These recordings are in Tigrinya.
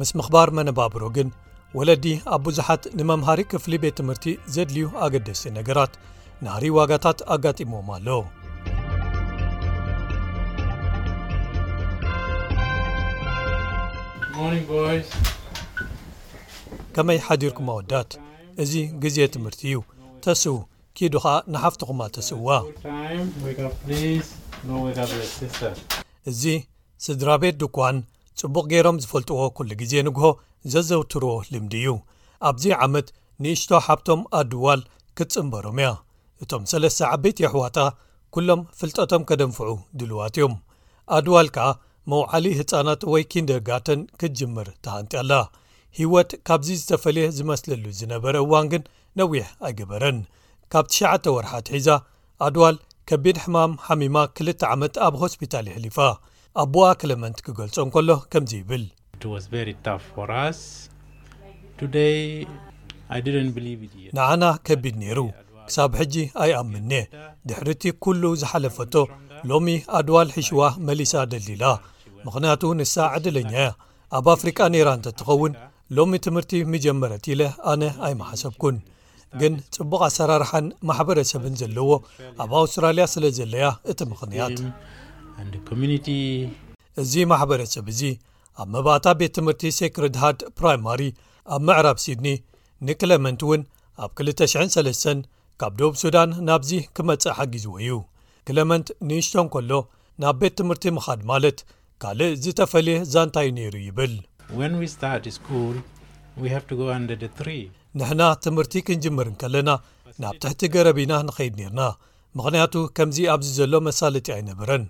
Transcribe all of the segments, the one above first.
ምስ ምኽባር መነባብሮ ግን ወለዲ ኣብ ብዙሓት ንመምሃሪ ክፍሊ ቤት ትምህርቲ ዘድልዩ ኣገደሲ ነገራት ናህሪ ዋጋታት ኣጋጢሞም ኣሎ ከመይ ሓዲርኩም ኣወዳት እዚ ግዜ ትምህርቲ እዩ ተስዉ ኪዱ ኸኣ ንሓፍትኹማ ተስውዋ እዚ ስድራ ቤት ድኳን ጽቡቕ ገይሮም ዝፈልጥዎ ኩሉ ግዜ ንግሆ ዘዘውትርዎ ልምዲ እዩ ኣብዚ ዓመት ንእሽቶ ሓብቶም ኣዱዋል ክትጽምበሮም እያ እቶም ሰለስተ ዓበይቲ ኣሕዋታ ኩሎም ፍልጠቶም ከደንፍዑ ድልዋት እዮም ኣድዋል ከኣ መውዓሊ ህፃናት ወይ ኪንደ ጋተን ክትጅምር ተሃንጢ ኣላ ሂወት ካብዚ ዝተፈልየ ዝመስለሉ ዝነበረ እዋን ግን ነዊሕ ኣይገበረን ካብ ትሽዓተ ወርሓት ሒዛ ኣድዋል ከቢድ ሕማም ሓሚማ ክልተ ዓመት ኣብ ሆስፒታል የሕሊፋ። ኣቦኣ ክለመንት ክገልጾ እንከሎ ከምዚ ይብል። ንዓና ከቢድ ነይሩ፣ ክሳብ ሕጂ ኣይኣምንን'የ። ድሕሪ'ቲ ኩሉ ዝሓለፈቶ፣ ሎሚ ኣድዋል ሒሽዋ መሊሳ ደልዲላ። ምኽንያቱ ንሳ ዕድለኛ'ያ። ኣብ ኣፍሪቃ ነይራ እንተትኸውን ሎሚ ትምህርቲ ምጀመረት ኢለ ኣነ ኣይምሓሰብኩን። ግን ጽቡቕ ኣሰራርሓን ማሕበረሰብን ዘለዎ ኣብ ኣውስትራልያ ስለ ዘለያ እቲ ምኽንያት እዚ ማሕበረሰብ እዚ ኣብ መባእታ ቤት ትምህርቲ ሴክርድሃድ ፕራይማሪ ኣብ ምዕራብ ሲድኒ ንክለመንት እውን ኣብ 203 ካብ ዶብ ሱዳን ናብዚ ክመጽእ ሓጊዝዎ እዩ ክለመንት ንእሽቶን ከሎ ናብ ቤት ትምህርቲ ምኻድ ማለት ካልእ ዝተፈልየ ዛንታ እዩ ነይሩ ይብል። When we start school, we have to go under the tree. ንሕና ትምህርቲ ክንጅምር እንከለና ናብ ትሕቲ ገረብ ኢና ንኸይድ ኔርና፣ ምኽንያቱ ከምዚ ኣብዚ ዘሎ መሳለጢ ኣይነበረን።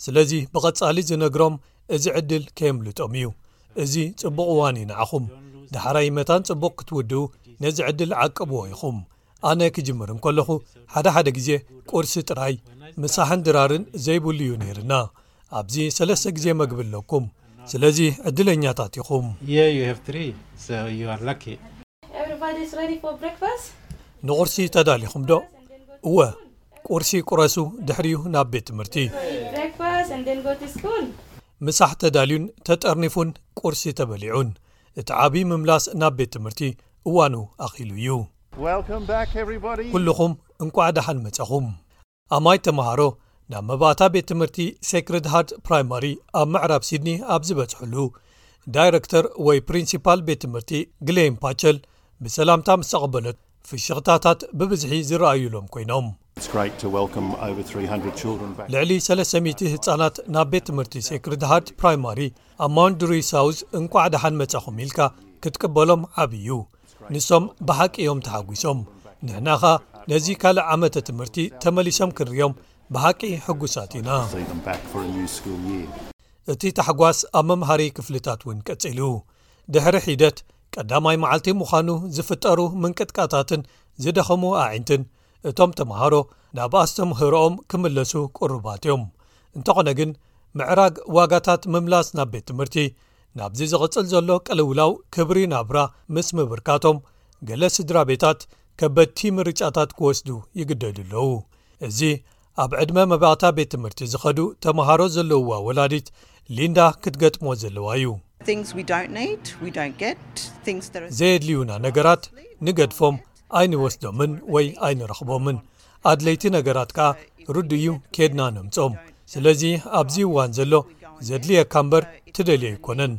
ስለዚ ብቐጻሊ ዝነግሮም እዚ ዕድል ከየምልጦም እዩ። እዚ ጽቡቕ እዋን እዩ ንዓኹም። ዳሕራይ መታን ጽቡቕ ክትውድኡ ነዚ ዕድል ዓቅብዎ ኢኹም። ኣነ ክጅምር እንከለኹ ሓደ ሓደ ግዜ ቁርሲ ጥራይ ምሳሕን ድራርን ዘይብሉ እዩ ነይርና ኣብዚ ሰለስተ ግዜ መግቢ ኣለኩም ስለዚ ዕድለኛታት ኢኹም። ንቑርሲ ተዳሊኹም ዶ እወ ቁርሲ ቁረሱ ድሕሪኡ ናብ ቤት ትምህርቲ ምሳሕ ተዳልዩን ተጠርኒፉን ቁርሲ ተበሊዑን እቲ ዓብዪ ምምላስ ናብ ቤት ትምህርቲ እዋኑ ኣኺሉ እዩ። ኩሉኹም እንቋዕ ደሓን መጸኹም። ኣማኢት ተመሃሮ ናብ መባእታ ቤት ትምህርቲ ሴክረድ ሃርት ፕራይማሪ ኣብ ምዕራብ ሲድኒ ኣብ ዝበጽሕሉ ዳይረክተር ወይ ፕሪንሲፓል ቤት ትምህርቲ ግሌይን ፓቸል ብሰላምታ ምስ ተቐበለት ፍሽኽታታት ብብዝሒ ዝረኣዩሎም ኮይኖም። ልዕሊ ሰለስተ ሚእቲ ህጻናት ናብ ቤት ትምህርቲ ሴክርድ ሃርት ፕራይማሪ ኣብ ማውንድርይ ሳውዝ እንቋዕ ደሓን መጻኹም ኢልካ ክትቅበሎም ዓብ እዩ ንሶም ብሓቂ እዮም ተሓጒሶም ንሕና ኸኣ ነዚ ካልእ ዓመተ ትምህርቲ ተመሊሶም ክንርዮም ብሓቂ ሕጉሳት ኢና እቲ ታሕጓስ ኣብ መምሃሪ ክፍልታት እውን ቀጺሉ ድሕሪ ሒደት ቀዳማይ መዓልቲ ምዃኑ ዝፍጠሩ ምንቅጥቃታትን ዝደኸሙ ኣዒንትን እቶም ተምሃሮ ናብ ኣስተምህሮኦም ክምለሱ ቅሩባት እዮም እንተኾነ ግን ምዕራግ ዋጋታት ምምላስ ናብ ቤት ትምህርቲ ናብዚ ዝቕፅል ዘሎ ቅልውላው ክብሪ ናብራ ምስ ምብርካቶም ገለ ስድራ ቤታት ከበድቲ ምርጫታት ክወስዱ ይግደዱ ኣለዉ እዚ ኣብ ዕድመ መባእታ ቤት ትምህርቲ ዝኸዱ ተመሃሮ ዘለዉዋ ወላዲት ሊንዳ ክትገጥሞ ዘለዋ እዩ። ዘየድልዩና ነገራት ንገድፎም ኣይንወስዶምን ወይ ኣይንረኽቦምን ኣድለይቲ ነገራት ከኣ ርድእዩ ኬድና ነምጾም ስለዚ ኣብዚ እዋን ዘሎ ዘድልየካ እምበር ትደልዮ ኣይኮነን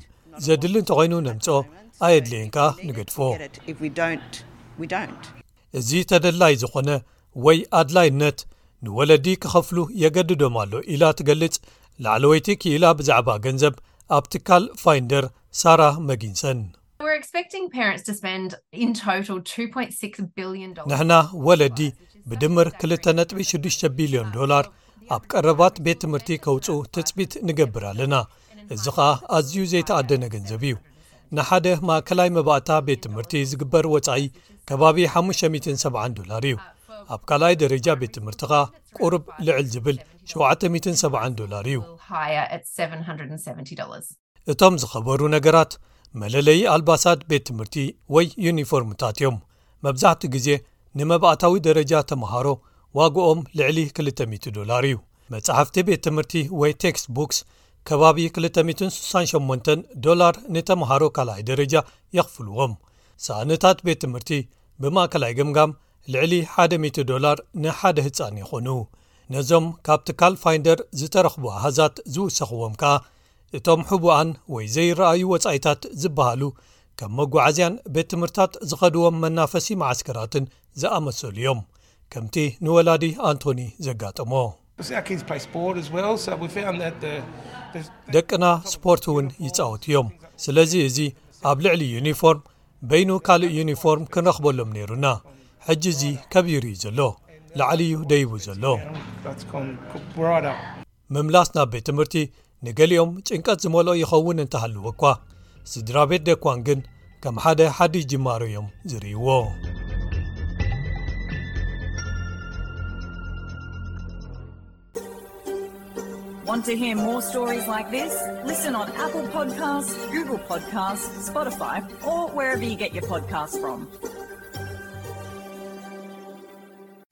ዘድሊ እንተኮይኑ ነምጾ ኣየድልየን ከኣ ንገድፎ እዚ ተደላይ ዝኾነ ወይ ኣድላይነት ንወለዲ ክኸፍሉ የገድዶም ኣሎ ኢላ ትገልጽ ላዕለወይቲ ክኢላ ብዛዕባ ገንዘብ ኣብ ትካል ፋይንደር ሳራ መጊንሰን። ንሕና ወለዲ ብድምር ክልተ ነጥቢ ሽዱሽተ ቢልዮን ዶላር ኣብ ቀረባት ቤት ትምህርቲ ከውጽኡ ትጽቢት ንገብር ኣለና። እዚ ኸኣ ኣዝዩ ዘይተኣደነ ገንዘብ እዩ። ንሓደ ማእከላይ መባእታ ቤት ትምህርቲ ዝግበር ወጻኢ ከባቢ 570 ዶላር እዩ። ኣብ ካልኣይ ደረጃ ቤት ትምህርቲ ኸኣ ቁሩብ ልዕል ዝብል 770 ዶላር እዩ። እቶም ዝኸበሩ ነገራት መለለዪ ኣልባሳት ቤት ትምህርቲ ወይ ዩኒፎርምታት እዮም። መብዛሕትኡ ግዜ ንመባእታዊ ደረጃ ተመሃሮ ዋግኦም ልዕሊ 200 ዶላር እዩ። መጻሕፍቲ ቤት ትምህርቲ ወይ ቴክስት ቡክስ ከባቢ 268 ዶላር ንተምሃሮ ካልኣይ ደረጃ የኽፍልዎም ሳእንታት ቤት ትምህርቲ ብማእከላይ ግምጋም ልዕሊ 100 ዶላር ንሓደ ህፃን ይኹኑ ነዞም ካብ ትካል ፋይንደር ዝተረኽቡ ኣሃዛት ዝውሰኽዎም ከኣ እቶም ሕቡኣን ወይ ዘይረኣዩ ወፃኢታት ዝበሃሉ ከም መጓዓዝያን ቤት ትምህርታት ዝኸድዎም መናፈሲ መዓስከራትን ዝኣመሰሉ እዮም ከምቲ ንወላዲ ኣንቶኒ ዘጋጠሞ። ደቅና ስፖርት እውን ይጻወቱ እዮም ስለዚ እዚ ኣብ ልዕሊ ዩኒፎርም በይኑ ካልእ ዩኒፎርም ክንረኽበሎም ነይሩና ሕጂ እዚ ከቢሩ እዩ ዘሎ ላዕሊ እዩ ደይቡ ዘሎ። ምምላስ ናብ ቤት ትምህርቲ ንገሊኦም ጭንቀት ዝመልኦ ይኸውን እንተሃልዎ እኳ ስድራ ቤት ደኳን ግን ከም ሓደ ሓድሽ ጅማሮ እዮም ዝርእይዎ